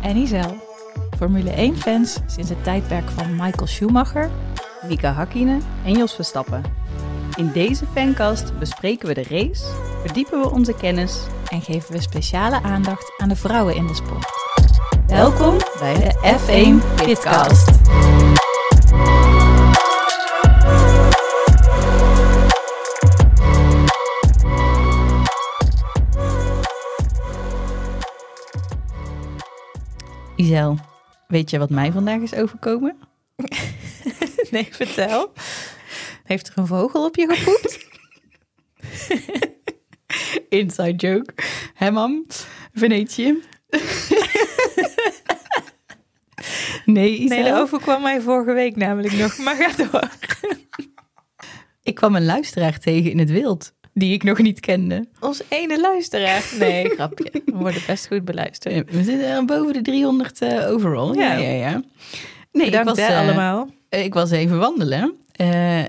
En Isel. Formule 1-fans sinds het tijdperk van Michael Schumacher. Mika Hakkinen en Jos Verstappen. In deze fancast bespreken we de race, verdiepen we onze kennis. En geven we speciale aandacht aan de vrouwen in de sport. Welkom bij de F1 Pitcast. Isel, weet je wat mij vandaag is overkomen? Nee, vertel. Heeft er een vogel op je gepoept? Inside joke. Hè, mam? Venetië. nee, Isel. Nee, dat overkwam mij vorige week namelijk nog. Maar ga door. Ik kwam een luisteraar tegen in het wild, die ik nog niet kende. Ons ene luisteraar. Nee, grapje. We worden best goed beluisterd. We zitten boven de 300 eh, overall. Ja, Ja. ja. Nee, Bedankt ik was, eh, allemaal. eh, Ik was even wandelen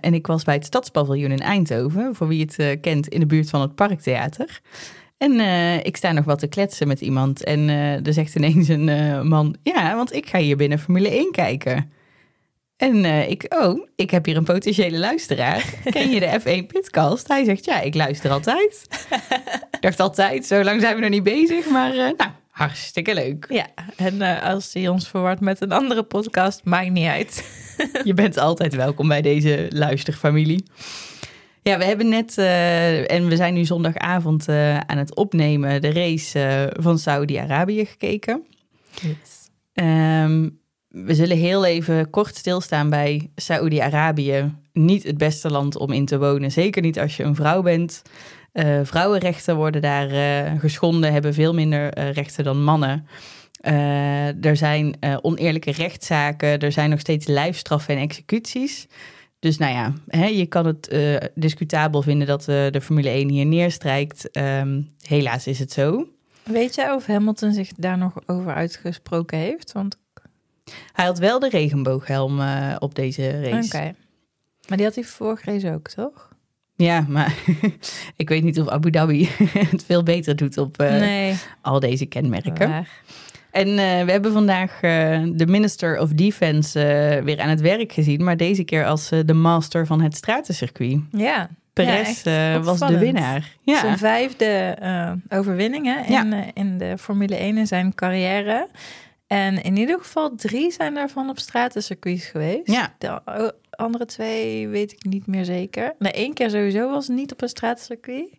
en ik was bij het Stadspaviljoen in Eindhoven, voor wie het kent, in de buurt van het Parktheater. En ik sta nog wat te kletsen met iemand en er zegt ineens een man, ja, want ik ga hier binnen Formule 1 kijken. En eh, ik, oh, ik heb hier een potentiële luisteraar. Ken je de F1 Pitcast? Hij zegt, ja, ik luister altijd. ik dacht altijd, zo lang zijn we nog niet bezig, maar eh, nou, hartstikke leuk. Ja, en eh, als hij ons verward met een andere podcast, maakt niet uit. Je bent altijd welkom bij deze luisterfamilie. Ja, we hebben net, en we zijn nu zondagavond aan het opnemen, de race van Saudi-Arabië gekeken. Ehm, we zullen heel even kort stilstaan bij Saoedi-Arabië. Niet het beste land om in te wonen. Zeker niet als je een vrouw bent. Eh, vrouwenrechten worden daar eh, geschonden, hebben veel minder eh, rechten dan mannen. Er zijn oneerlijke rechtszaken, er zijn nog steeds lijfstraffen en executies. Dus nou ja, hè, je kan het discutabel vinden dat de Formule 1 hier neerstrijkt. Ehm, helaas is het zo. Weet jij of Hamilton zich daar nog over uitgesproken heeft? Want Hij had wel de regenbooghelm eh, op deze race. Oké. Maar die had hij vorige race ook, toch? Ja, maar ik weet niet of Abu Dhabi het veel beter doet op eh, nee. al deze kenmerken. waar. En eh, we hebben vandaag de Minister of Defense weer aan het werk gezien, maar deze keer als de master van het stratencircuit. Ja. Perez was de winnaar. Ja, Zijn vijfde eh overwinning hè, in, in de Formule 1 in zijn carrière. En in ieder geval drie zijn daarvan op stratencircuits geweest. Ja. De andere twee weet ik niet meer zeker. Nee, één keer sowieso was het niet op een stratencircuit.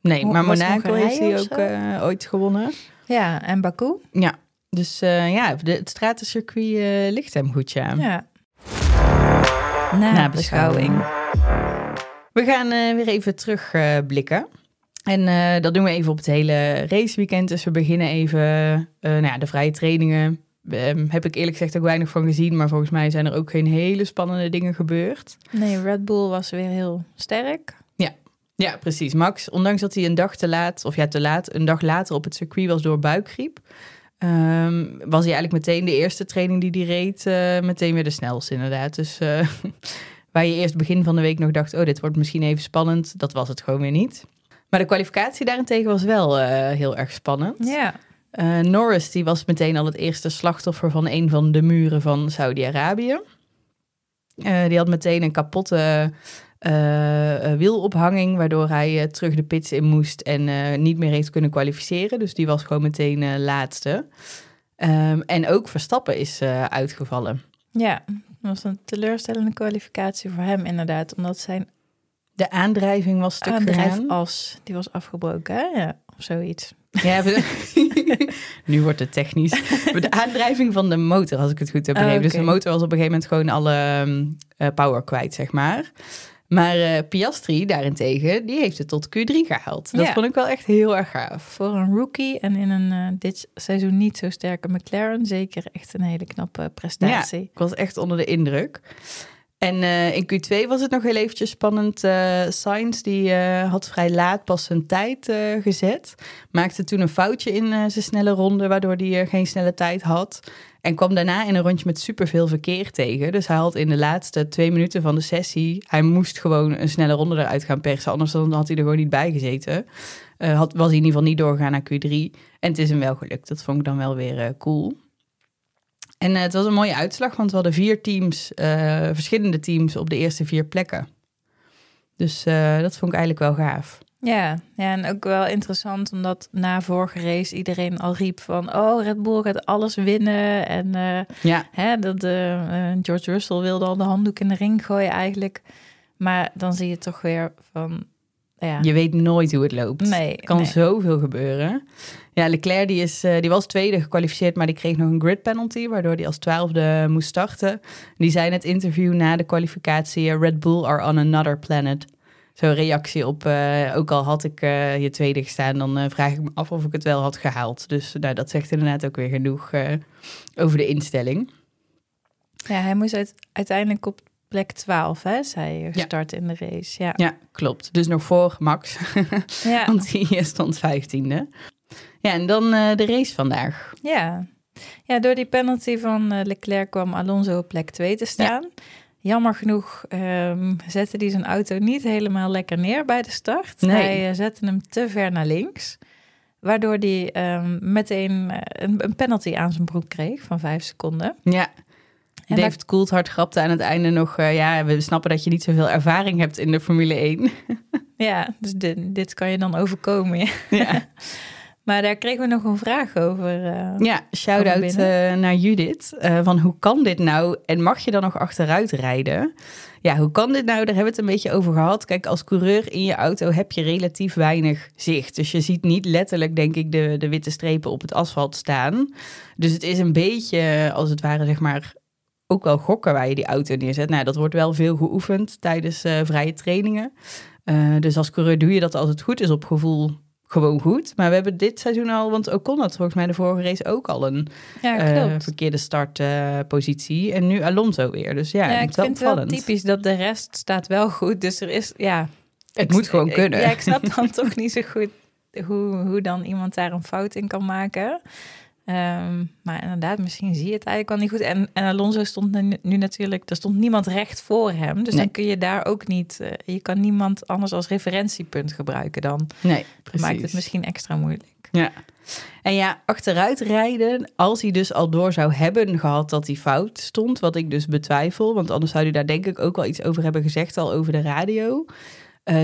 nee, maar was Monaco heeft hij ook eh, ooit gewonnen. Ja, en Baku. Ja, dus eh, ja, de, het stratencircuit eh, ligt hem goed, ja. Ja. Nabeschouwing. We gaan weer even terugblikken. En eh, dat doen we even op het hele raceweekend. Dus we beginnen even eh, nou ja, de vrije trainingen. Ehm, heb ik eerlijk gezegd ook weinig van gezien. Maar volgens mij zijn er ook geen hele spannende dingen gebeurd. Nee, Red Bull was weer heel sterk. Ja, precies. Max, ondanks dat hij een dag te laat, of ja, te laat, een dag later op het circuit was door buikgriep. ehm, was hij eigenlijk meteen de eerste training die hij reed, eh, meteen weer de snelste inderdaad. Dus waar je eerst begin van de week nog dacht, oh, dit wordt misschien even spannend, dat was het gewoon weer niet. Maar de kwalificatie daarentegen was wel eh, heel erg spannend. Ja. Eh, Norris die was meteen al het eerste slachtoffer van een van de muren van Saudi-Arabië. Eh, die had meteen een kapotte eh, wielophanging, waardoor hij terug de pits in moest en niet meer heeft kunnen kwalificeren. Dus die was gewoon meteen laatste. Ehm, en ook Verstappen is uitgevallen. Ja, dat was een teleurstellende kwalificatie voor hem inderdaad. Omdat zijn De aandrijving was stuk aandrijfas, die was afgebroken, hè? Ja, of zoiets. Ja, nu wordt het technisch. De aandrijving van de motor, als ik het goed heb begrepen. Oh, Dus de motor was op een gegeven moment gewoon alle ehm, eh, power kwijt, zeg maar. Maar eh, Piastri daarentegen, die heeft het tot Q3 gehaald. Dat Ja. vond ik wel echt heel erg gaaf. Voor een rookie en in een eh, dit seizoen niet zo sterke McLaren, zeker echt een hele knappe Ja, prestatie. ik was echt onder de indruk. En uh, in Q2 was het nog heel eventjes spannend. Uh, Sainz die uh, had vrij laat pas zijn tijd gezet. Maakte toen een foutje in zijn snelle ronde, waardoor hij geen snelle tijd had. En kwam daarna in een rondje met superveel verkeer tegen. Dus hij had in de laatste twee minuten van de sessie... hij moest gewoon een snelle ronde eruit gaan persen. Anders dan had hij er gewoon niet bij gezeten. had, was hij in ieder geval niet doorgegaan naar Q3. En het is hem wel gelukt. Dat vond ik dan wel weer cool. En uh, het was een mooie uitslag, want we hadden vier teams, uh, verschillende teams op de eerste vier plekken. Dus uh, dat vond ik eigenlijk wel gaaf. Ja, ja, en ook wel interessant, omdat na vorige race iedereen al riep van... oh, Red Bull gaat alles winnen. En ja. hè, dat, George Russell wilde al de handdoek in de ring gooien eigenlijk. Maar dan zie je toch weer van... Ja. Je weet nooit hoe het loopt. Nee, er kan nee. zoveel gebeuren. Ja, Leclerc die is, uh, die was tweede gekwalificeerd, maar die kreeg nog een grid penalty, waardoor hij als twaalfde moest starten. Die zei in het interview na de kwalificatie: Red Bull are on another planet. Zo'n reactie op, uh, ook al had ik uh, hier tweede gestaan, dan vraag ik me af of ik het wel had gehaald. Dus nou, dat zegt inderdaad ook weer genoeg over de instelling. Ja, hij moest uit, uiteindelijk op plek 12, hè, zei je, gestart in de race. Ja. ja, klopt. Dus nog voor Max, ja. want die stond vijftiende. Ja, en dan uh, de race vandaag. Ja. ja, door die penalty van uh, Leclerc kwam Alonso op plek 2 te staan. Jammer genoeg um, zette hij zijn auto niet helemaal lekker neer bij de start. Nee. Hij uh, zette hem te ver naar links. Waardoor hij um, meteen een, een, penalty aan zijn broek kreeg van vijf seconden. Ja. En David dat... Coulthard grapte aan het einde nog... ja, we snappen dat je niet zoveel ervaring hebt in de Formule 1. ja, dus dit, dit kan je dan overkomen. Ja. Maar daar kregen we nog een vraag over. Uh, ja, shout-out uh, naar Judith. Van hoe kan dit nou? En mag je dan nog achteruit rijden? Ja, hoe kan dit nou? Daar hebben we het een beetje over gehad. Kijk, als coureur in je auto heb je relatief weinig zicht. Dus je ziet niet letterlijk, denk ik, de, de witte strepen op het asfalt staan. Dus het is een beetje, als het ware, zeg maar, ook wel gokken waar je die auto neerzet. Nou, dat wordt wel veel geoefend tijdens vrije trainingen. dus als coureur doe je dat als het goed is op gevoel gewoon goed. Maar we hebben dit seizoen al, want ook kon dat volgens mij de vorige race ook al een ja, uh, verkeerde startpositie. En nu Alonso weer. Dus ja, ja ik vind het wel typisch dat de rest staat wel goed. Dus er is, ja... Het moet gewoon kunnen. ja, ik snap dan toch niet zo goed hoe, hoe dan iemand daar een fout in kan maken. Um, maar inderdaad, misschien zie je het eigenlijk al niet goed. En, en Alonso stond nu, natuurlijk, er stond niemand recht voor hem. Dus dan kun je daar ook niet, uh, je kan niemand anders als referentiepunt gebruiken dan. Nee, precies. maakt het misschien extra moeilijk. Ja. En ja, achteruit rijden, als hij dus al door zou hebben gehad dat hij fout stond, wat ik dus betwijfel, want anders zou hij daar denk ik ook wel iets over hebben gezegd al over de radio. Uh,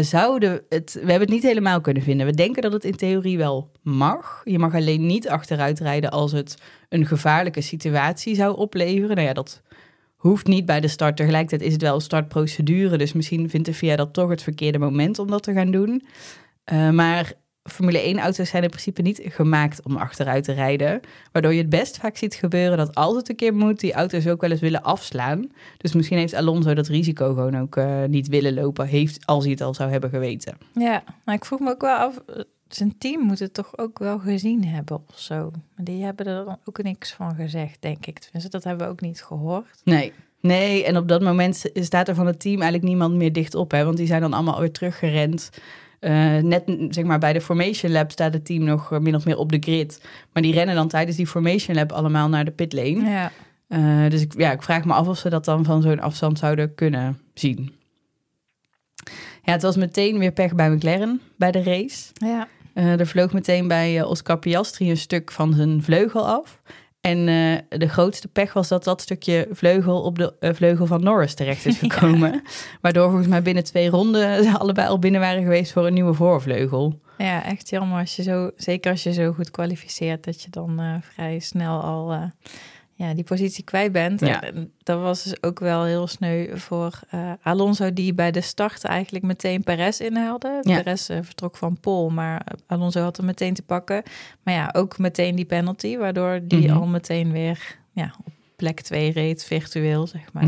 het, we hebben het niet helemaal kunnen vinden. We denken dat het in theorie wel mag. Je mag alleen niet achteruit rijden als het een gevaarlijke situatie zou opleveren. Nou ja, dat hoeft niet bij de start. Tegelijkertijd is het wel een startprocedure. Dus misschien vindt de VIA dat toch het verkeerde moment om dat te gaan doen. Uh, maar Formule 1 auto's zijn in principe niet gemaakt om achteruit te rijden. Waardoor je het best vaak ziet gebeuren dat als het een keer moet, die auto's ook wel eens willen afslaan. Dus misschien heeft Alonso dat risico gewoon ook uh, niet willen lopen, heeft, als hij het al zou hebben geweten. Ja, maar ik vroeg me ook wel af, eh, zijn team moet het toch ook wel gezien hebben of zo. Maar die hebben er dan ook niks van gezegd, denk ik. Tenminste, dat hebben we ook niet gehoord. Nee. Nee, en op dat moment staat er van het team eigenlijk niemand meer dicht op. Hè, want die zijn dan allemaal weer teruggerend. Uh, net zeg maar bij de Formation Lab staat het team nog min of meer op de grid. Maar die rennen dan tijdens die Formation Lab allemaal naar de pitlane. Ja. Uh, dus ik, ja, ik vraag me af of ze dat dan van zo'n afstand zouden kunnen zien. Ja, het was meteen weer pech bij McLaren bij de race. Ja. Er vloog meteen bij Oscar Piastri een stuk van zijn vleugel af. En uh, de grootste pech was dat dat stukje vleugel op de uh, vleugel van Norris terecht is gekomen. Ja. Waardoor volgens mij binnen twee ronden ze allebei al binnen waren geweest voor een nieuwe voorvleugel. Ja, echt jammer als je zo, zeker als je zo goed kwalificeert, dat je dan uh, vrij snel al ja, die positie kwijt bent. Ja. En dat was dus ook wel heel sneu voor uh, Alonso, die bij de start eigenlijk meteen Perez inhaalde. Ja. Perez uh, vertrok van Pol, maar Alonso had hem meteen te pakken. Maar ja, ook meteen die penalty, waardoor die mhm. al meteen weer ja, op plek 2 reed, virtueel, zeg maar.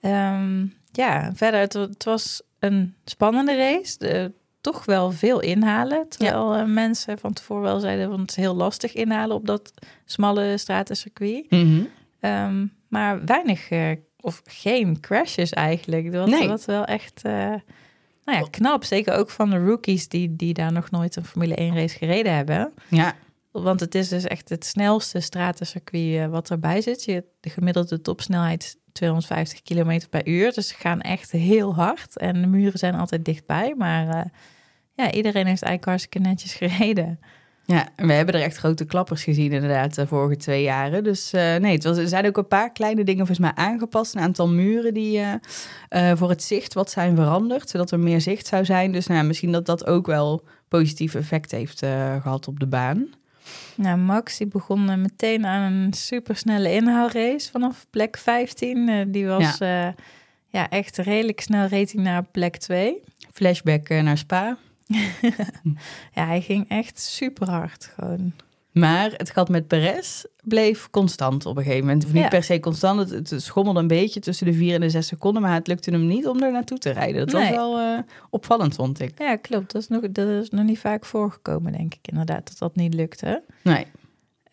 Ja, um, ja verder, het, het, was een spannende race. De, toch wel veel inhalen. Terwijl ja. mensen van tevoren wel zeiden, want het is heel lastig inhalen op dat smalle stratencircuit. Mm -hmm. um, maar weinig uh, of geen crashes eigenlijk. Dat Nee. was wel echt eh, nou ja, knap. Zeker ook van de rookies die, die daar nog nooit een Formule 1 race gereden hebben. Ja, Want het is dus echt het snelste stratencircuit eh, wat erbij zit. Je, de gemiddelde topsnelheid is 250 km per uur. Dus ze gaan echt heel hard. En de muren zijn altijd dichtbij. Maar eh, ja, iedereen heeft eigenlijk hartstikke netjes gereden. Ja, we hebben er echt grote klappers gezien inderdaad de vorige twee jaren. Dus eh, nee, er zijn ook een paar kleine dingen volgens mij aangepast. Een aantal muren die eh, eh, voor het zicht wat zijn veranderd, zodat er meer zicht zou zijn. Dus nou, misschien dat dat ook wel positief effect heeft eh, gehad op de baan. Nou, Max die begon eh, meteen aan een supersnelle inhaalrace vanaf plek 15. Eh, die was ja. ja, echt redelijk snel rating naar plek 2. Flashback eh, naar Spa. ja, hij ging echt super hard gewoon. Maar het gat met Perez bleef constant op een gegeven moment. Of niet Ja. per se constant, het, het schommelde een beetje tussen de vier en de zes seconden. Maar het lukte hem niet om er naartoe te rijden. Dat was wel eh, opvallend, vond ik. Ja, klopt. Dat is, nog, dat is nog niet vaak voorgekomen, denk ik inderdaad, dat dat niet lukte. Nee.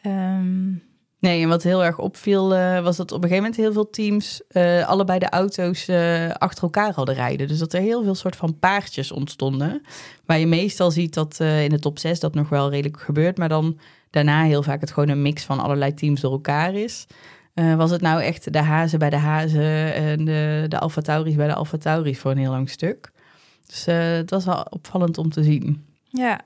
Ehm, Nee, en wat heel erg opviel eh, was dat op een gegeven moment heel veel teams eh, allebei de auto's achter elkaar hadden rijden. Dus dat er heel veel soort van paardjes ontstonden. Waar je meestal ziet dat in de top 6 dat nog wel redelijk gebeurt. Maar dan daarna heel vaak het gewoon een mix van allerlei teams door elkaar is. Eh, was het nou echt de hazen bij de hazen en de, de Alfa Tauris bij de Alfa Tauris voor een heel lang stuk. Dus eh, het was wel opvallend om te zien. ja.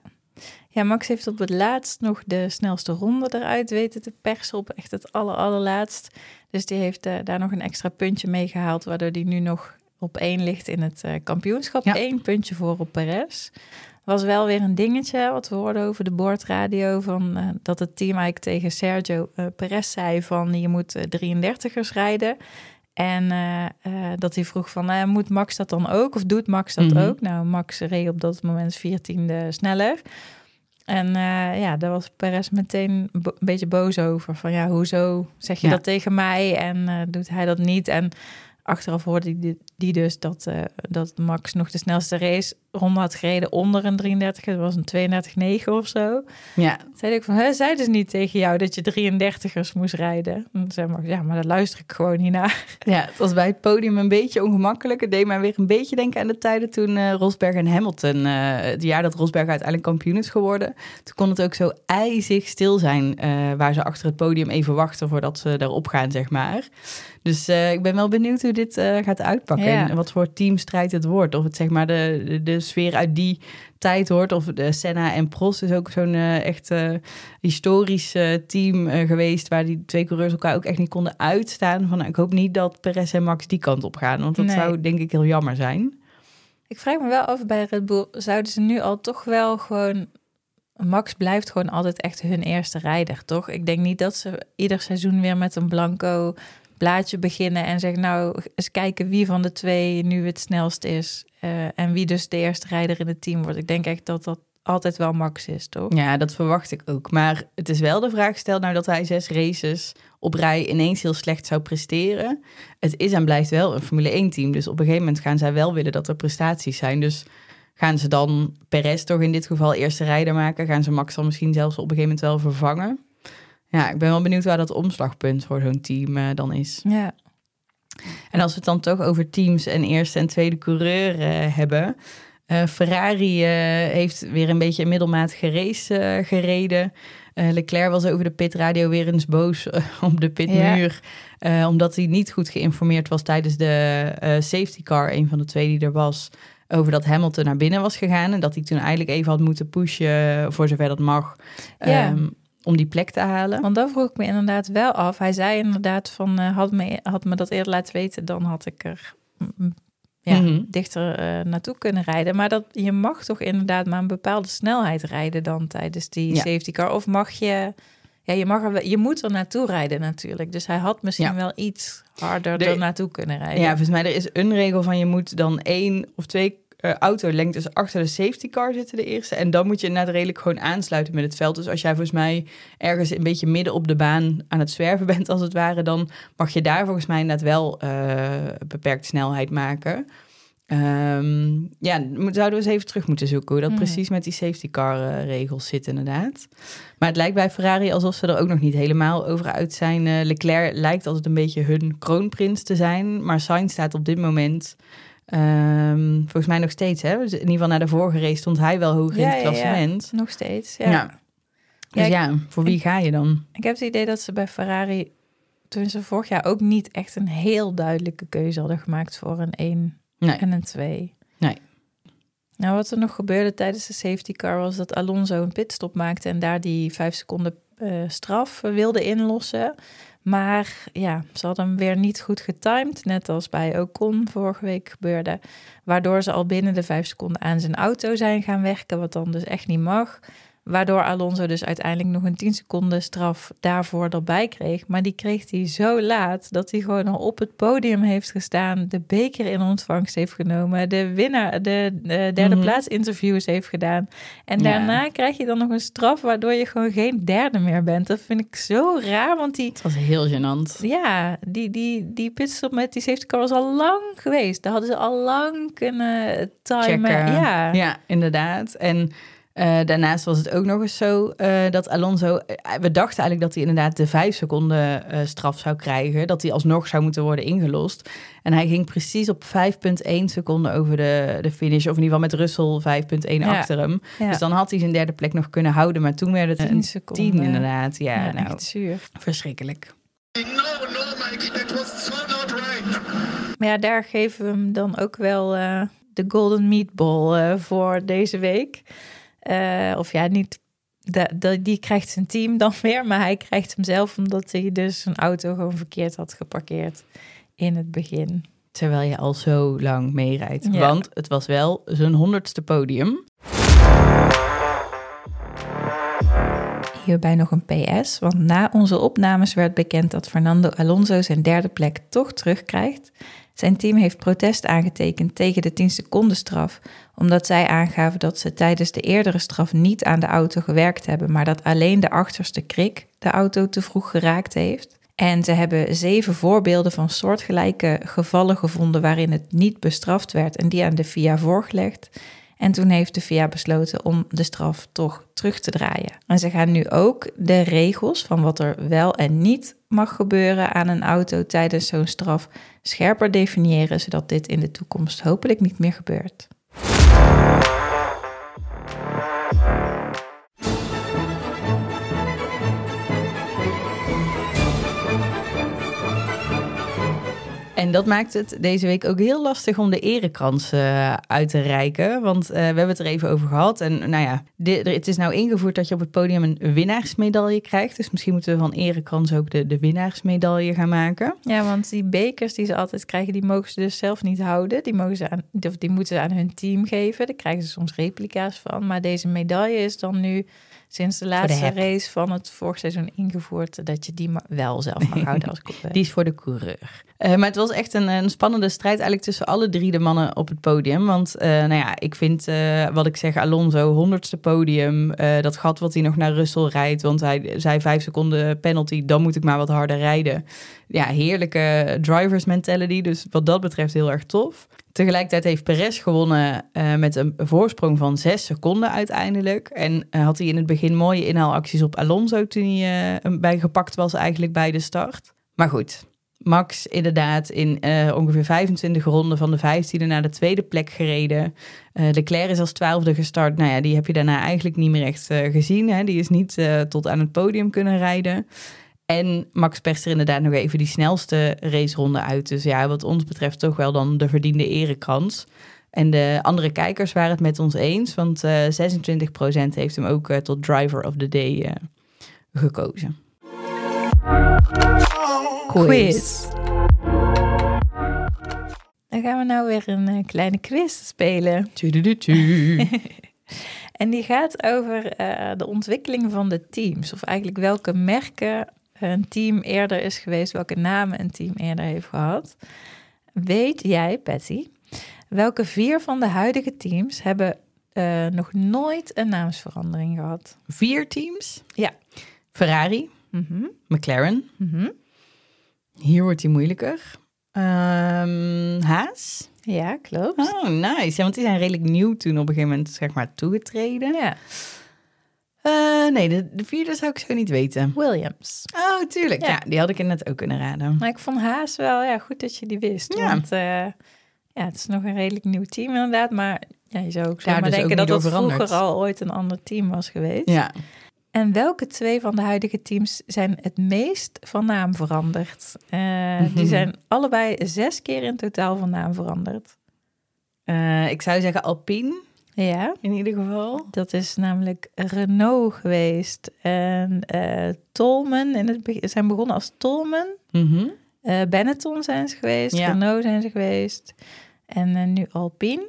ja, Max heeft op het laatst nog de snelste ronde eruit weten te persen op echt het aller, allerlaatst. Dus die heeft eh, daar nog een extra puntje mee gehaald, waardoor die nu nog op één ligt in het kampioenschap. Ja. Eén puntje voor op Perez. Was wel weer een dingetje wat we hoorden over de boordradio. Van, eh, dat het team eigenlijk tegen Sergio eh, Perez zei van je moet eh, 33ers rijden. En eh, eh, dat hij vroeg van eh, moet Max dat dan ook? Of doet Max dat Mhm. ook? Nou, Max reed op dat moment 14e sneller. En eh, ja, daar was Perez meteen een beetje boos over. Van ja, hoezo zeg je Ja. dat tegen mij en eh, doet hij dat niet? En achteraf hoorde die, die dus dat, eh, dat Max nog de snelste race ronde had gereden onder een 33. Dat was een 32,9 of zo. Ja, Zei ik van, hè, zei dus niet tegen jou dat je 33ers moest rijden? En zei Max, ja, maar daar luister ik gewoon niet naar. Ja, het was bij het podium een beetje ongemakkelijk. Het deed mij weer een beetje denken aan de tijden toen eh, Rosberg en Hamilton, eh, het jaar dat Rosberg uiteindelijk kampioen is geworden. Toen kon het ook zo ijzig stil zijn, eh, waar ze achter het podium even wachten voordat ze erop gaan, zeg maar. Dus ik ben wel benieuwd hoe dit gaat uitpakken Ja. en wat voor teamstrijd het wordt. Of het zeg maar de, de, de sfeer uit die tijd hoort. Of de Senna en Prost is ook zo'n eh, echt eh, historisch eh, team eh, geweest... waar die twee coureurs elkaar ook echt niet konden uitstaan. Van, nou, ik hoop niet dat Perez en Max die kant op gaan. Want dat Nee. zou denk ik heel jammer zijn. Ik vraag me wel af bij Red Bull, zouden ze nu al toch wel gewoon... Max blijft gewoon altijd echt hun eerste rijder, toch? Ik denk niet dat ze ieder seizoen weer met een blanco blaadje beginnen en zeggen... nou, eens kijken wie van de twee nu het snelst is... eh, en wie dus de eerste rijder in het team wordt. Ik denk echt dat dat altijd wel Max is, toch? Ja, dat verwacht ik ook. Maar het is wel de vraag gesteld nou dat hij zes races op rij ineens heel slecht zou presteren. Het is en blijft wel een Formule 1-team. Dus op een gegeven moment gaan zij wel willen dat er prestaties zijn. Dus gaan ze dan Perez toch in dit geval eerste rijder maken? Gaan ze Max dan misschien zelfs op een gegeven moment wel vervangen? Ja, ik ben wel benieuwd waar dat omslagpunt voor zo'n team eh, dan is. Ja. En als we het dan toch over teams en eerste en tweede coureur eh, hebben. eh, Ferrari heeft weer een beetje een middelmatige race gereden. Leclerc was over de pitradio weer eens boos op de pitmuur. eh, omdat hij niet goed geïnformeerd was tijdens de safety car, een van de twee die er was. Over dat Hamilton naar binnen was gegaan. En dat hij toen eigenlijk even had moeten pushen, voor zover dat mag, Ja. ehm, om die plek te halen. Want dan vroeg ik me inderdaad wel af. Hij zei inderdaad van, eh, had, me, had me dat eerder laten weten, dan had ik er mm, ja, Mhm. dichter eh, naartoe kunnen rijden. Maar dat, je mag toch inderdaad maar een bepaalde snelheid rijden dan tijdens die Ja. safety car. Of mag je, ja, je, mag er, wel- je moet er naartoe rijden natuurlijk. Dus hij had misschien Ja. wel iets harder De- er naartoe kunnen rijden. Ja, volgens mij er is een regel van je moet dan één of twee eh autolengtes achter de safety car zitten, de eerste. En dan moet je inderdaad redelijk gewoon aansluiten met het veld. Dus als jij volgens mij ergens een beetje midden op de baan aan het zwerven bent, als het ware, dan mag je daar volgens mij inderdaad wel eh, beperkt snelheid maken. Ehm, ja, zouden we eens even terug moeten zoeken hoe dat Hmm. precies met die safety car eh, regels zit inderdaad. Maar het lijkt bij Ferrari alsof ze er ook nog niet helemaal over uit zijn. Leclerc lijkt altijd een beetje hun kroonprins te zijn, maar Sainz staat op dit moment ehm, volgens mij nog steeds. Hè? Dus in ieder geval naar de vorige race stond hij wel hoger in het ja, ja. klassement. Nog steeds, ja. Ja. Dus Ja, voor wie ga je dan? Ik heb het idee dat ze bij Ferrari, toen ze vorig jaar ook niet echt een heel duidelijke keuze hadden gemaakt voor een 1 Nee. en een 2. Nee. Nou, wat er nog gebeurde tijdens de safety car was dat Alonso een pitstop maakte en daar die vijf seconden eh, straf wilde inlossen. Maar ja, ze hadden hem weer niet goed getimed, net als bij Ocon vorige week gebeurde. Waardoor ze al binnen de vijf seconden aan zijn auto zijn gaan werken, wat dan dus echt niet mag. Waardoor Alonso dus uiteindelijk nog een 10 seconden straf daarvoor erbij kreeg. Maar die kreeg hij zo laat dat hij gewoon al op het podium heeft gestaan. De beker in ontvangst heeft genomen. De winnaar, de, de derde Mhm. plaats interviews heeft gedaan. En Ja. daarna krijg je dan nog een straf waardoor je gewoon geen derde meer bent. Dat vind ik zo raar, want die... Het was heel gênant. Ja, die, die, die pitstop met die safety car was al lang geweest. Daar hadden ze al lang kunnen timen. checken. Ja. ja, inderdaad. En eh, daarnaast was het ook nog eens zo eh, dat Alonso... eh, we dachten eigenlijk dat hij inderdaad de vijf seconden eh, straf zou krijgen. Dat hij alsnog zou moeten worden ingelost. En hij ging precies op 5,1 seconden over de, de finish. Of in ieder geval met Russell 5,1 Ja. achter hem. Ja. Dus dan had hij zijn derde plek nog kunnen houden. Maar toen werd het 10 een seconden. 10 inderdaad. Ja, Ja, nou, echt zuur. verschrikkelijk. No, no, Mike, that was so not right. Maar ja, daar geven we hem dan ook wel eh, de golden meatball eh, voor deze week. Eh, of ja, niet... Die krijgt zijn team dan weer, maar hij krijgt hem zelf omdat hij dus zijn auto gewoon verkeerd had geparkeerd in het begin. Terwijl je al zo lang meerijdt. Ja. Want het was wel zijn honderdste podium. Hierbij nog een PS, want na onze opnames werd bekend dat Fernando Alonso zijn derde plek toch terugkrijgt. Zijn team heeft protest aangetekend tegen de 10 seconden straf, omdat zij aangaven dat ze tijdens de eerdere straf niet aan de auto gewerkt hebben, maar dat alleen de achterste krik de auto te vroeg geraakt heeft. En ze hebben zeven voorbeelden van soortgelijke gevallen gevonden waarin het niet bestraft werd en die aan de FIA voorgelegd. En toen heeft de FIA besloten om de straf toch terug te draaien. En ze gaan nu ook de regels van wat er wel en niet mag gebeuren aan een auto tijdens zo'n straf scherper definiëren, zodat dit in de toekomst hopelijk niet meer gebeurt. Dat maakt het deze week ook heel lastig om de erekrans eh, uit te reiken. Want eh, we hebben het er even over gehad. En nou ja, het is nou ingevoerd dat je op het podium een winnaarsmedaille krijgt. Dus misschien moeten we van erekrans ook de, de winnaarsmedaille gaan maken. Ja, want die bekers die ze altijd krijgen, die mogen ze dus zelf niet houden. Die, mogen ze aan, of die moeten ze aan hun team geven. Daar krijgen ze soms replica's van. Maar deze medaille is dan nu sinds de laatste race van het vorig seizoen ingevoerd... dat je die ma- wel zelf mag houden als coureur. Die is voor de coureur. Eh, maar het was echt een, een spannende strijd eigenlijk tussen alle drie de mannen op het podium. Want eh, nou ja, ik vind eh, wat ik zeg, Alonso, honderdste podium. dat gat wat hij nog naar Russell rijdt. Want hij zei vijf seconden penalty, dan moet ik maar wat harder rijden. Ja, heerlijke drivers mentality. Dus wat dat betreft heel erg tof. Tegelijkertijd heeft Perez gewonnen eh, met een voorsprong van zes seconden uiteindelijk. En eh, had hij in het begin mooie inhaalacties op Alonso toen hij eh, bij gepakt was eigenlijk bij de start. Maar goed, Max inderdaad in ongeveer 25 ronden van de 15e naar de tweede plek gereden. Leclerc is als twaalfde gestart. Nou ja, die heb je daarna eigenlijk niet meer echt gezien. Hè? Die is niet tot aan het podium kunnen rijden. En Max perst er inderdaad nog even die snelste raceronde uit. Dus ja, wat ons betreft toch wel dan de verdiende erekrans. En de andere kijkers waren het met ons eens. Want eh 26% heeft hem ook eh, tot driver of the day eh, gekozen. quiz. Dan gaan we nou weer een kleine quiz spelen. En die gaat over de ontwikkeling van de teams. Of eigenlijk welke merken een team eerder is geweest, welke namen een team eerder heeft gehad. Weet jij, Patty, welke vier van de huidige teams hebben eh, nog nooit een naamsverandering gehad? Vier teams. Ja. Ferrari, Mhm, McLaren. mhm. Hier wordt hij moeilijker. Ehm, Haas. Ja, klopt. Oh, nice. Ja, want die zijn redelijk nieuw toen op een gegeven moment, zeg maar, toegetreden. Ja, Eh, nee, de, de vierde zou ik zo niet weten. Williams. Oh, tuurlijk. Ja, Ja. die had ik inderdaad ook kunnen raden. Maar ik vond Haas wel ja, goed dat je die wist. Ja. Want eh, ja, het is nog een redelijk nieuw team inderdaad. Maar ja, je zou ook Daar zomaar dus denken dat dat veranderd. vroeger al ooit een ander team was geweest. Ja. En welke twee van de huidige teams zijn het meest van naam veranderd? Eh, Die zijn allebei zes keer in totaal van naam veranderd. Ik zou zeggen Alpine, Ja, in ieder geval. dat is namelijk Renault geweest. En eh Tolman, in het begin, zijn begonnen als Tolman. Mhm. Eh, Benetton zijn ze geweest, Ja. Renault zijn ze geweest. En eh, nu Alpine.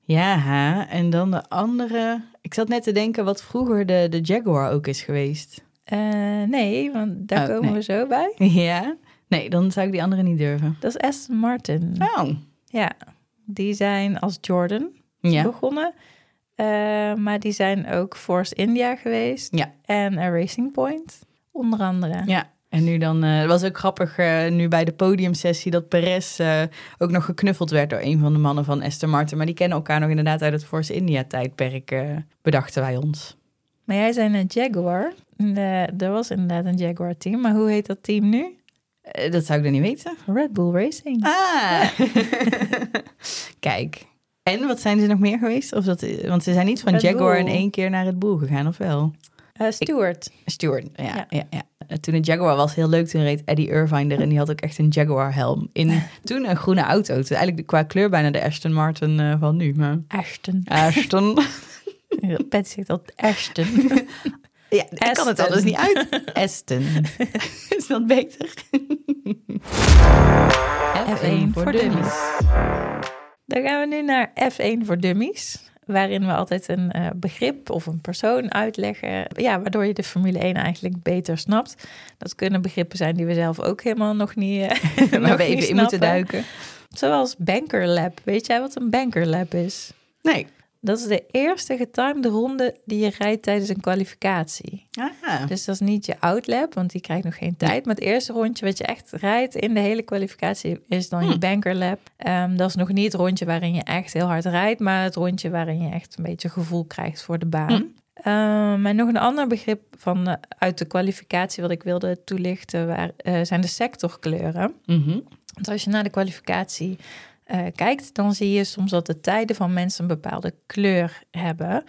Ja, en dan de andere... Ik zat net te denken wat vroeger de, de Jaguar ook is geweest. Eh, nee, want daar Oh, komen nee. we zo bij. Ja? Nee, dan zou ik die andere niet durven. Dat is Aston Martin. Oh, Ja, die zijn als Jordan ja. begonnen. Eh, maar die zijn ook Force India geweest. Ja. En a Racing Point, onder andere. Ja, en nu dan... eh, Het was ook grappig eh, nu bij de podiumsessie dat Perez ook nog geknuffeld werd door een van de mannen van Aston Martin. Maar die kennen elkaar nog inderdaad uit het Force India tijdperk, bedachten wij ons. Maar jij zei een Jaguar. De, er was inderdaad een Jaguar team. Maar hoe heet dat team nu? Dat zou ik dan niet weten. Red Bull Racing. Ah, kijk. En wat zijn ze nog meer geweest? Of dat, want ze zijn niet van Red Jaguar in één keer naar het Bull gegaan, of wel? Eh, Stewart. Stuart, ja, ja. Ja. Ja, Eh, Toen het Jaguar was, heel leuk, toen reed Eddie Irvine er en die had ook echt een Jaguar helm. In toen een groene auto. Dus eigenlijk qua kleur bijna de Aston Martin eh, van nu. Maar Ashton. Aston. Pet zegt dat Ashton. ja, ik kan het anders niet uit. Aston. Is dat beter? F1 voor dummies. Dan gaan we nu naar F1 voor dummies. Waarin we altijd een eh, begrip of een persoon uitleggen. Ja, waardoor je de Formule 1 eigenlijk beter snapt. Dat kunnen begrippen zijn die we zelf ook helemaal nog niet, eh, Waar nog we even in moeten duiken. Zoals Banker Lab. Weet jij wat een Banker Lab is? Nee. Dat is de eerste getimede ronde die je rijdt tijdens een kwalificatie. Ah. Dus dat is niet je outlap, want die krijgt nog geen tijd. Maar het eerste rondje wat je echt rijdt in de hele kwalificatie is dan je Hmm. banker lap. Ehm, dat is nog niet het rondje waarin je echt heel hard rijdt, maar het rondje waarin je echt een beetje gevoel krijgt voor de baan. Ehm, en nog een ander begrip van, eh, uit de kwalificatie wat ik wilde toelichten waar, eh, zijn de sectorkleuren. Mhm. Want als je naar de kwalificatie eh, kijkt, dan zie je soms dat de tijden van mensen een bepaalde kleur hebben.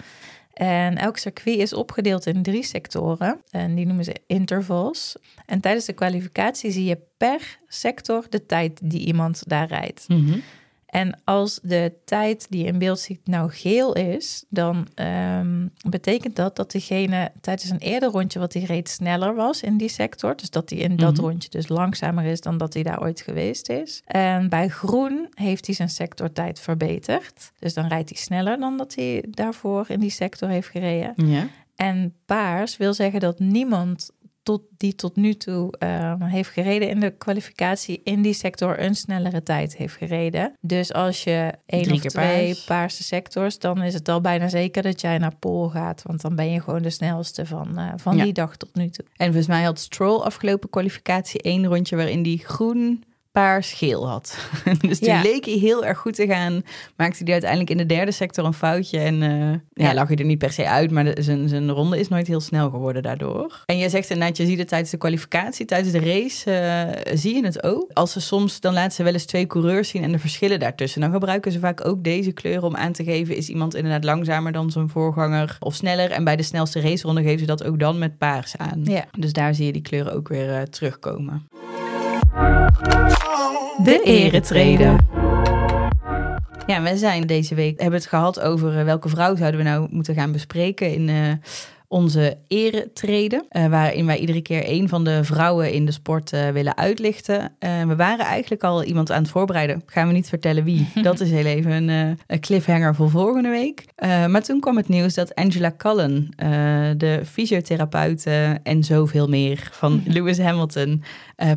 En elk circuit is opgedeeld in drie sectoren. En die noemen ze intervals. En tijdens de kwalificatie zie je per sector de tijd die iemand daar rijdt. Mhm. En als de tijd die in beeld ziet nou geel is, dan ehm, betekent dat dat degene tijdens een eerder rondje wat hij reed sneller was in die sector. Dus dat hij in dat Mhm. rondje dus langzamer is dan dat hij daar ooit geweest is. En bij groen heeft hij zijn sectortijd verbeterd. Dus dan rijdt hij sneller dan dat hij daarvoor in die sector heeft gereden. Ja. En paars wil zeggen dat niemand tot, die tot nu toe ehm, heeft gereden in de kwalificatie in die sector een snellere tijd heeft gereden. Dus als je één Drie of twee paars. paarse sectors, dan is het al bijna zeker dat jij naar Pool gaat. Want dan ben je gewoon de snelste van, eh, van Ja. die dag tot nu toe. En volgens mij had Stroll afgelopen kwalificatie één rondje waarin die groen, paars, geel had. dus Ja. leek hij heel erg goed te gaan. Maakte hij uiteindelijk in de derde sector een foutje. En eh, ja, lag hij er niet per se uit. Maar zijn, ronde is nooit heel snel geworden daardoor. En je zegt inderdaad, je ziet het tijdens de kwalificatie. Tijdens de race eh, zie je het ook. Als ze soms, dan laten ze wel eens twee coureurs zien en de verschillen daartussen. Dan gebruiken ze vaak ook deze kleuren om aan te geven... is iemand inderdaad langzamer dan zijn voorganger of sneller. En bij de snelste raceronde geven ze dat ook dan met paars aan. Ja. Dus daar zie je die kleuren ook weer eh, terugkomen. De eretreden. Ja, we zijn deze week hebben het gehad over eh, welke vrouw zouden we nou moeten gaan bespreken in eh, onze eretreden. eh, waarin wij iedere keer een van de vrouwen in de sport willen uitlichten. We waren eigenlijk al iemand aan het voorbereiden. Gaan we niet vertellen wie. Dat is heel even een, een cliffhanger voor volgende week. Maar toen kwam het nieuws dat Angela Cullen, de fysiotherapeut en zoveel meer van Lewis Hamilton,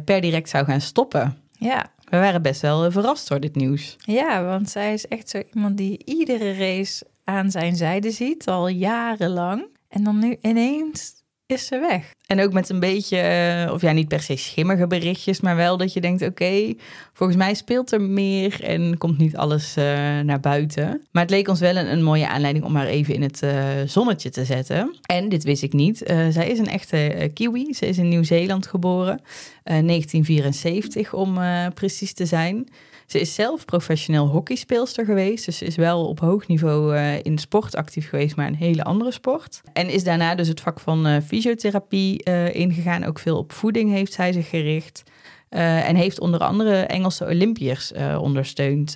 per direct zou gaan stoppen. Ja. We waren best wel eh, verrast door dit nieuws. ja, want zij is echt zo iemand die iedere race aan zijn zijde ziet, al jarenlang. En dan nu ineens is ze weg. En ook met een beetje, eh, of ja, niet per se schimmige berichtjes, maar wel dat je denkt: oké, volgens mij speelt er meer en komt niet alles uh, naar buiten. Maar het leek ons wel een, mooie aanleiding om haar even in het uh, zonnetje te zetten. En dit wist ik niet. zij is een echte Kiwi. Ze is in Nieuw-Zeeland geboren, 1974 om precies te zijn. Ze is zelf professioneel hockeyspeelster geweest. Dus ze is wel op hoog niveau uh, in sport actief geweest, maar een hele andere sport. En is daarna dus het vak van uh, fysiotherapie uh, ingegaan. Ook veel op voeding heeft zij zich gericht. en heeft onder andere Engelse Olympiërs ondersteund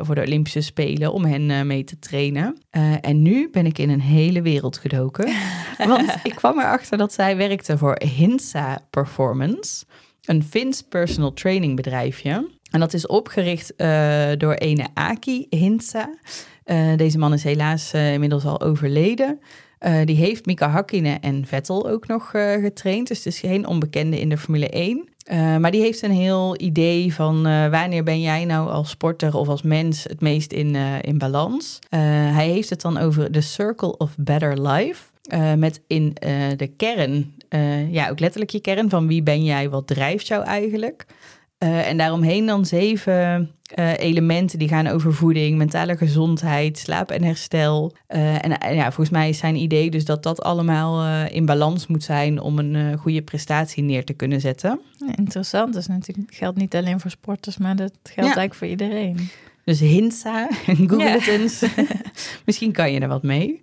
voor de Olympische Spelen om hen mee te trainen. en nu ben ik in een hele wereld gedoken. want ik kwam erachter dat zij werkte voor Hinsa Performance, een Fins personal training bedrijfje. En dat is opgericht uh, door ene Aki Hintsa. Uh, deze man is helaas uh, inmiddels al overleden. die heeft Mika Hakkinen en Vettel ook nog getraind. Dus het is geen onbekende in de Formule 1. maar die heeft een heel idee van wanneer ben jij nou als sporter of als mens het meest in, in balans. hij heeft het dan over de Circle of Better Life. met in de kern, ja ook letterlijk je kern van wie ben jij, wat drijft jou eigenlijk. Uh, en daaromheen dan zeven uh, elementen die gaan over voeding, mentale gezondheid, slaap en herstel. Uh, en ja, volgens mij is zijn idee dus dat dat allemaal in balans moet zijn om een goede prestatie neer te kunnen zetten. Ja, interessant. Dat is natuurlijk, geldt niet alleen voor sporters, maar dat geldt eigenlijk voor iedereen. Dus Hinsa, Google het eens. Misschien kan je er wat mee.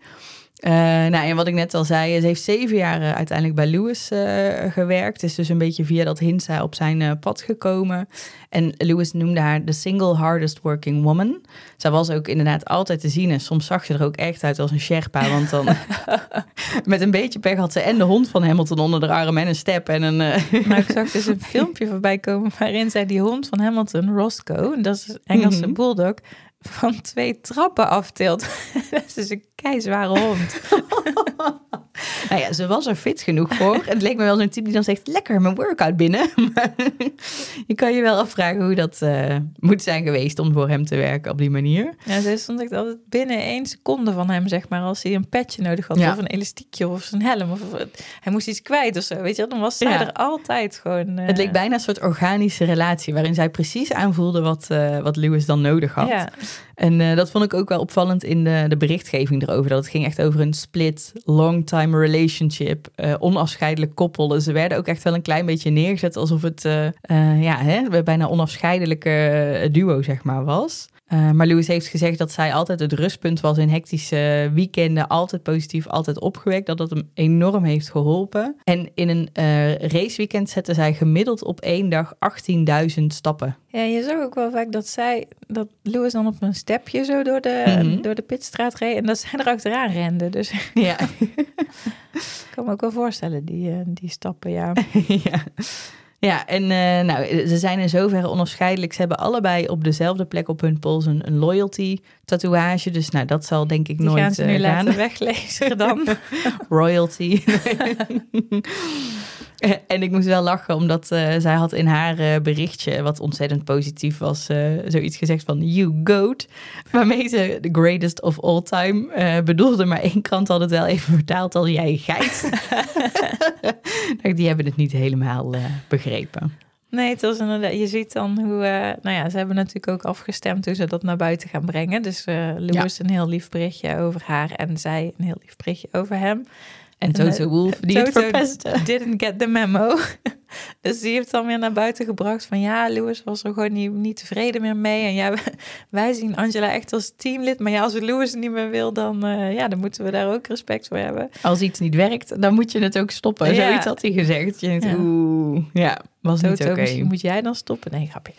Uh, nou, en wat ik net al zei, ze heeft zeven jaar uh, uiteindelijk bij Lewis uh, gewerkt. Is dus een beetje via dat Hinsa op zijn pad gekomen. En Lewis noemde haar de single hardest working woman. Zij was ook inderdaad altijd te zien. En soms zag ze er ook echt uit als een Sherpa. Want dan met een beetje pech had ze en de hond van Hamilton onder de arm en een step. En een, maar ik zag dus een filmpje voorbij komen waarin zij die hond van Hamilton, Roscoe, dat is Engelse mm bulldog, van twee trappen aftilt. dat is een keizware hond. nou ja, ze was er fit genoeg voor. Het leek me wel zo'n type die dan zegt, lekker mijn workout binnen. maar je kan je wel afvragen hoe dat uh, moet zijn geweest om voor hem te werken op die manier. Ja, ze stond ik altijd binnen één seconde van hem, zeg maar, als hij een petje nodig had ja. of een elastiekje of zijn helm. Of, hij moest iets kwijt of zo, weet je. Dan was zij ja. er altijd gewoon... Uh... Het leek bijna een soort organische relatie, waarin zij precies aanvoelde wat, uh, wat Lewis dan nodig had. Ja. En uh, dat vond ik ook wel opvallend in de, de berichtgeving erover. Dat het ging echt over een split, long time relationship, uh, onafscheidelijk koppel. Dus ze werden ook echt wel een klein beetje neergezet alsof het uh, ja, hè, bijna onafscheidelijke duo zeg maar was. Uh, maar Louis heeft gezegd dat zij altijd het rustpunt was in hectische weekenden. Altijd positief, altijd opgewekt. Dat dat hem enorm heeft geholpen. En in een uh, raceweekend zette zij gemiddeld op één dag 18.000 stappen. Ja, je zag ook wel vaak dat zij, dat Louis dan op een stepje zo door de, mm -hmm. door de pitstraat reed. En dat zij er achteraan rende. Dus ja. ik kan me ook wel voorstellen, die, uh, die stappen, ja. ja. Ja, en uh, nou, ze zijn in zoverre onafscheidelijk. Ze hebben allebei op dezelfde plek op hun pols een, een loyalty tatoeage. Dus nou, dat zal denk ik Die nooit gaan ze nu uh, laten weglezen dan. Royalty. en ik moest wel lachen, omdat uh, zij had in haar uh, berichtje, wat ontzettend positief was, uh, zoiets gezegd van you goat. Waarmee ze the greatest of all time bedoelde. Maar één krant had het wel even vertaald als jij geit. Die hebben het niet helemaal begrepen. Nee, het was inderdaad, je ziet dan hoe, uh, nou ja, ze hebben natuurlijk ook afgestemd hoe ze dat naar buiten gaan brengen. Dus uh, Louis ja. een heel lief berichtje over haar en zij een heel lief berichtje over hem. En Toto Wolf, die Toto het verpestte. didn't get the memo. dus die heeft dan weer naar buiten gebracht van... ja, Louis was er gewoon niet, niet tevreden meer mee. En ja, wij zien Angela echt als teamlid. Maar ja, als Louis niet meer wil, dan, uh, ja, dan moeten we daar ook respect voor hebben. Als iets niet werkt, dan moet je het ook stoppen. Ja. Zoiets had hij gezegd. Je denkt, ja. oeh, ja, was Toto, niet oké. Okay. moet jij dan stoppen? Nee, grapje.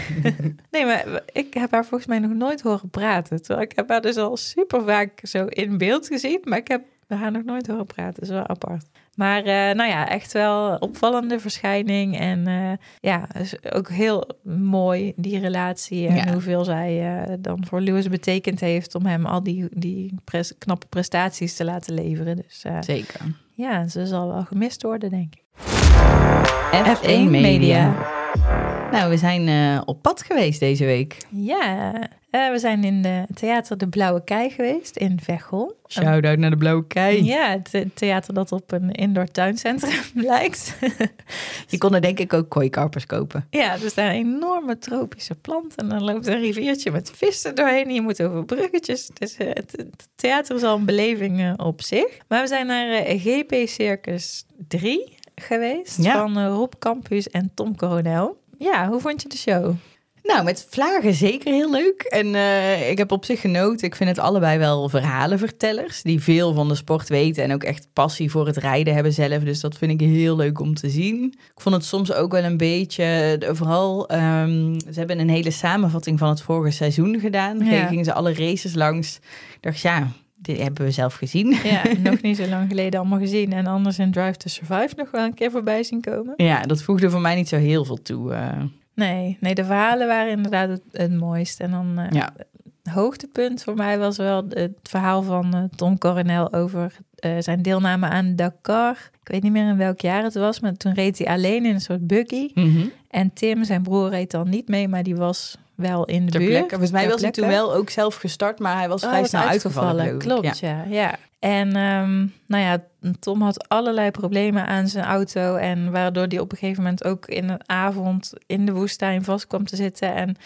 nee, maar ik heb haar volgens mij nog nooit horen praten. Terwijl ik heb haar dus al super vaak zo in beeld gezien. Maar ik heb we gaan nog nooit horen praten. Dat is wel apart. Maar uh, nou ja, echt wel opvallende verschijning. En uh, ja, ook heel mooi die relatie. En ja. hoeveel zij uh, dan voor Lewis betekend heeft om hem al die, die pres knappe prestaties te laten leveren. Dus, Zeker. Ja, ze zal wel gemist worden, denk ik. F1 Media. Media. Nou, we zijn eh, op pad geweest deze week. Ja, eh, we zijn in de theater De Blauwe Kei geweest in Veghel. Shout-out naar de Blauwe Kei. Ja, het eh, theater dat op een indoor tuincentrum lijkt. Je kon er denk ik ook kooikarpers kopen. ja, er staan enorme tropische planten en er loopt een riviertje met vissen doorheen. en Je moet over bruggetjes. Dus het, het theater is al een beleving op zich. Maar we zijn naar GP Circus 3 geweest Ja. van eh, Rob Campus en Tom Coronel. Ja, hoe vond je de show? Nou, met vlagen zeker heel leuk. En eh, ik heb op zich genoten. Ik vind het allebei wel verhalenvertellers die veel van de sport weten en ook echt passie voor het rijden hebben zelf. Dus dat vind ik heel leuk om te zien. Ik vond het soms ook wel een beetje, vooral, ehm, ze hebben een hele samenvatting van het vorige seizoen gedaan. Ja. Gingen ze alle races langs. Ik dacht, ja, dit hebben we zelf gezien. Ja, nog niet zo lang geleden allemaal gezien. En anders in Drive to Survive nog wel een keer voorbij zien komen. Ja, dat voegde voor mij niet zo heel veel toe. eh. Nee, nee, de verhalen waren inderdaad het, het mooist. En dan eh, ja. hoogtepunt voor mij was wel het verhaal van eh, Tom Coronel over zijn deelname aan Dakar. Ik weet niet meer in welk jaar het was, maar toen reed hij alleen in een soort buggy. Mhm. En Tim, zijn broer, reed dan niet mee, maar die was wel in de Ter buurt. Volgens mij ter was hij toen wel ook zelf gestart, maar hij was Oh, vrij snel uitgevallen. Klopt, ja. ja. En ehm, nou ja, Tom had allerlei problemen aan zijn auto. En waardoor hij op een gegeven moment ook in een avond in de woestijn vast kwam te zitten. En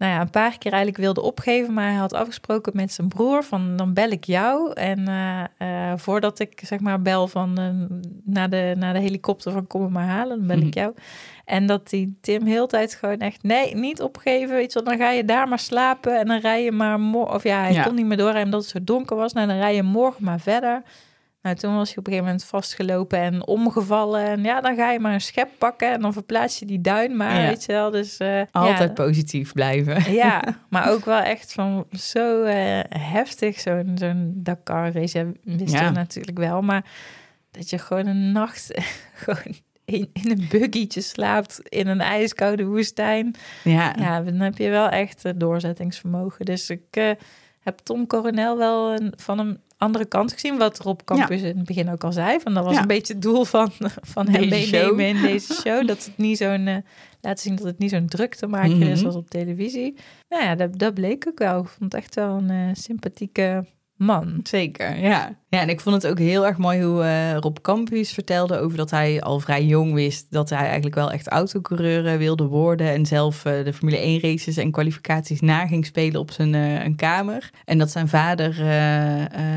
nou ja, een paar keer eigenlijk wilde opgeven. Maar hij had afgesproken met zijn broer van dan bel ik jou. En eh, eh, voordat ik zeg maar bel van eh, naar, de, naar de helikopter van kom me maar halen, dan bel Mhm. ik jou. En dat die Tim heel tijd gewoon echt, nee, niet opgeven. Weet je, wel, dan ga je daar maar slapen en dan rij je maar morgen. Of ja, hij Ja. kon niet meer doorrijden omdat het zo donker was. Nou, dan rij je morgen maar verder. Nou, toen was hij op een gegeven moment vastgelopen en omgevallen. En ja, dan ga je maar een schep pakken en dan verplaats je die duin maar, Ja. weet je wel. Dus eh, Altijd ja, positief blijven. ja, maar ook wel echt van zo eh, heftig, zo'n zo'n Dakar race. Ja, wist Ja. je natuurlijk wel, maar dat je gewoon een nacht gewoon in, in een buggytje slaapt in een ijskoude woestijn. Ja, Ja, dan heb je wel echt eh, doorzettingsvermogen. Dus ik heb Tom Coronel wel een, van een andere kant gezien, wat Rob Campus in het begin ook al zei. Van dat was Ja. een beetje het doel van, van hem meenemen in deze show. Dat het niet zo'n eh, laten zien dat het niet zo'n druk te maken Mhm. is als op televisie. Nou ja, dat, dat bleek ook wel. Ik vond het echt wel een eh, sympathieke man. zeker. Ja. ja, en ik vond het ook heel erg mooi hoe eh, Rob Campus vertelde over dat hij al vrij jong wist dat hij eigenlijk wel echt autocoureur wilde worden. En zelf eh, de Formule 1 races en kwalificaties na ging spelen op zijn eh, een kamer. En dat zijn vader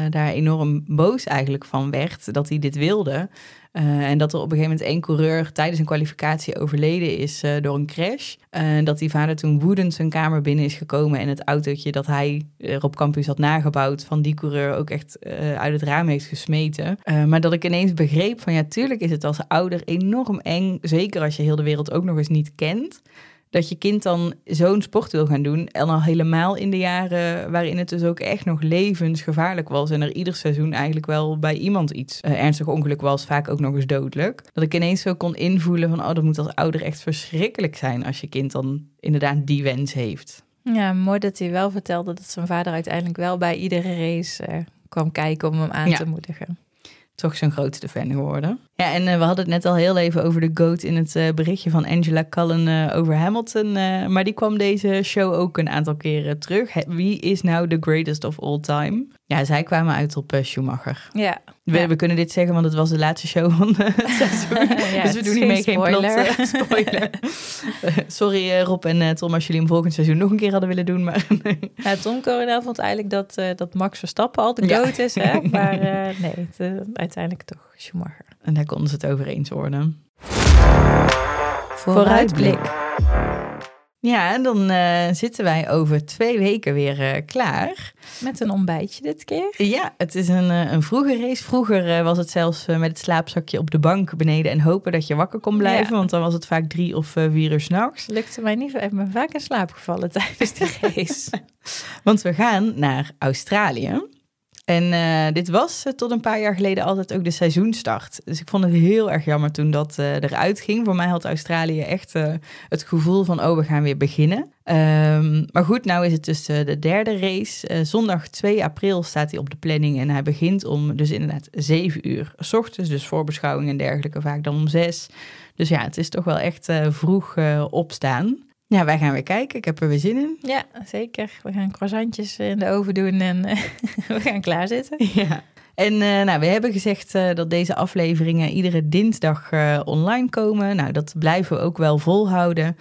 daar enorm boos eigenlijk van werd dat hij dit wilde. Eh, en dat er op een gegeven moment één coureur tijdens een kwalificatie overleden is eh, door een crash. Eh, En dat die vader toen woedend zijn kamer binnen is gekomen en het autootje dat hij eh, op campus had nagebouwd van die coureur ook echt uit het raam heeft gesmeten. Maar dat ik ineens begreep van ja, tuurlijk is het als ouder enorm eng, zeker als je heel de wereld ook nog eens niet kent. Dat je kind dan zo'n sport wil gaan doen. En al helemaal in de jaren waarin het dus ook echt nog levensgevaarlijk was. En er ieder seizoen eigenlijk wel bij iemand iets eh, ernstig ongeluk was. Vaak ook nog eens dodelijk. Dat ik ineens zo kon invoelen van... oh, dat moet als ouder echt verschrikkelijk zijn... als je kind dan inderdaad die wens heeft. Ja, mooi dat hij wel vertelde dat zijn vader uiteindelijk wel bij iedere race eh, kwam kijken om hem aan Ja. te moedigen. Toch zijn grootste fan geworden. Ja, en eh, we hadden het net al heel even over de GOAT... in het eh, berichtje van Angela Cullen eh, over Hamilton. maar die kwam deze show ook een aantal keren terug. Wie is nou the greatest of all time? Ja, zij kwamen uit op Schumacher. Ja, We, Ja. we kunnen dit zeggen, want het was de laatste show van het seizoen. Ja, dus we doen hiermee geen geen plot. spoiler. sorry Rob en Tom als jullie hem volgend seizoen nog een keer hadden willen doen. Maar Ja, Tom Coronel vond eigenlijk dat, dat Max Verstappen al de goat is. Hè? Maar nee, het, uiteindelijk toch Schumacher. En daar konden ze het over eens worden. Ja, en dan eh, zitten wij over twee weken weer eh, klaar. Met een ontbijtje dit keer. Ja, het is een, eh, een vroege race. Vroeger was het zelfs met het slaapzakje op de bank beneden en hopen dat je wakker kon blijven. Ja. Want dan was het vaak drie of vier uur s'nachts. Lukte mij niet. Ik ben vaak in slaap gevallen tijdens de race. Want we gaan naar Australië. En eh, dit was tot een paar jaar geleden altijd ook de seizoenstart. Dus ik vond het heel erg jammer toen dat uh, eruit ging. Voor mij had Australië echt het gevoel van, oh, we gaan weer beginnen. Um, maar goed, nou is het dus de derde race. zondag 2 april staat hij op de planning en hij begint om dus inderdaad 7 uur s ochtends. Dus voorbeschouwing en dergelijke vaak dan om 6. Dus ja, het is toch wel echt vroeg opstaan. Ja, wij gaan weer kijken. Ik heb er weer zin in. Ja, zeker. We gaan croissantjes in de oven doen en we gaan klaarzitten. Ja. En uh, nou, we hebben gezegd uh, dat deze afleveringen iedere dinsdag uh, online komen. Nou, dat blijven we ook wel volhouden.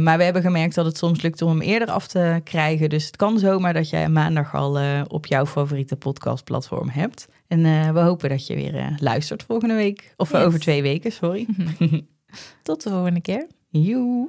maar we hebben gemerkt dat het soms lukt om hem eerder af te krijgen. Dus het kan zomaar dat jij maandag al op jouw favoriete podcastplatform hebt. En we hopen dat je weer luistert volgende week. Of yes. over twee weken, sorry. Tot de volgende keer. Joe.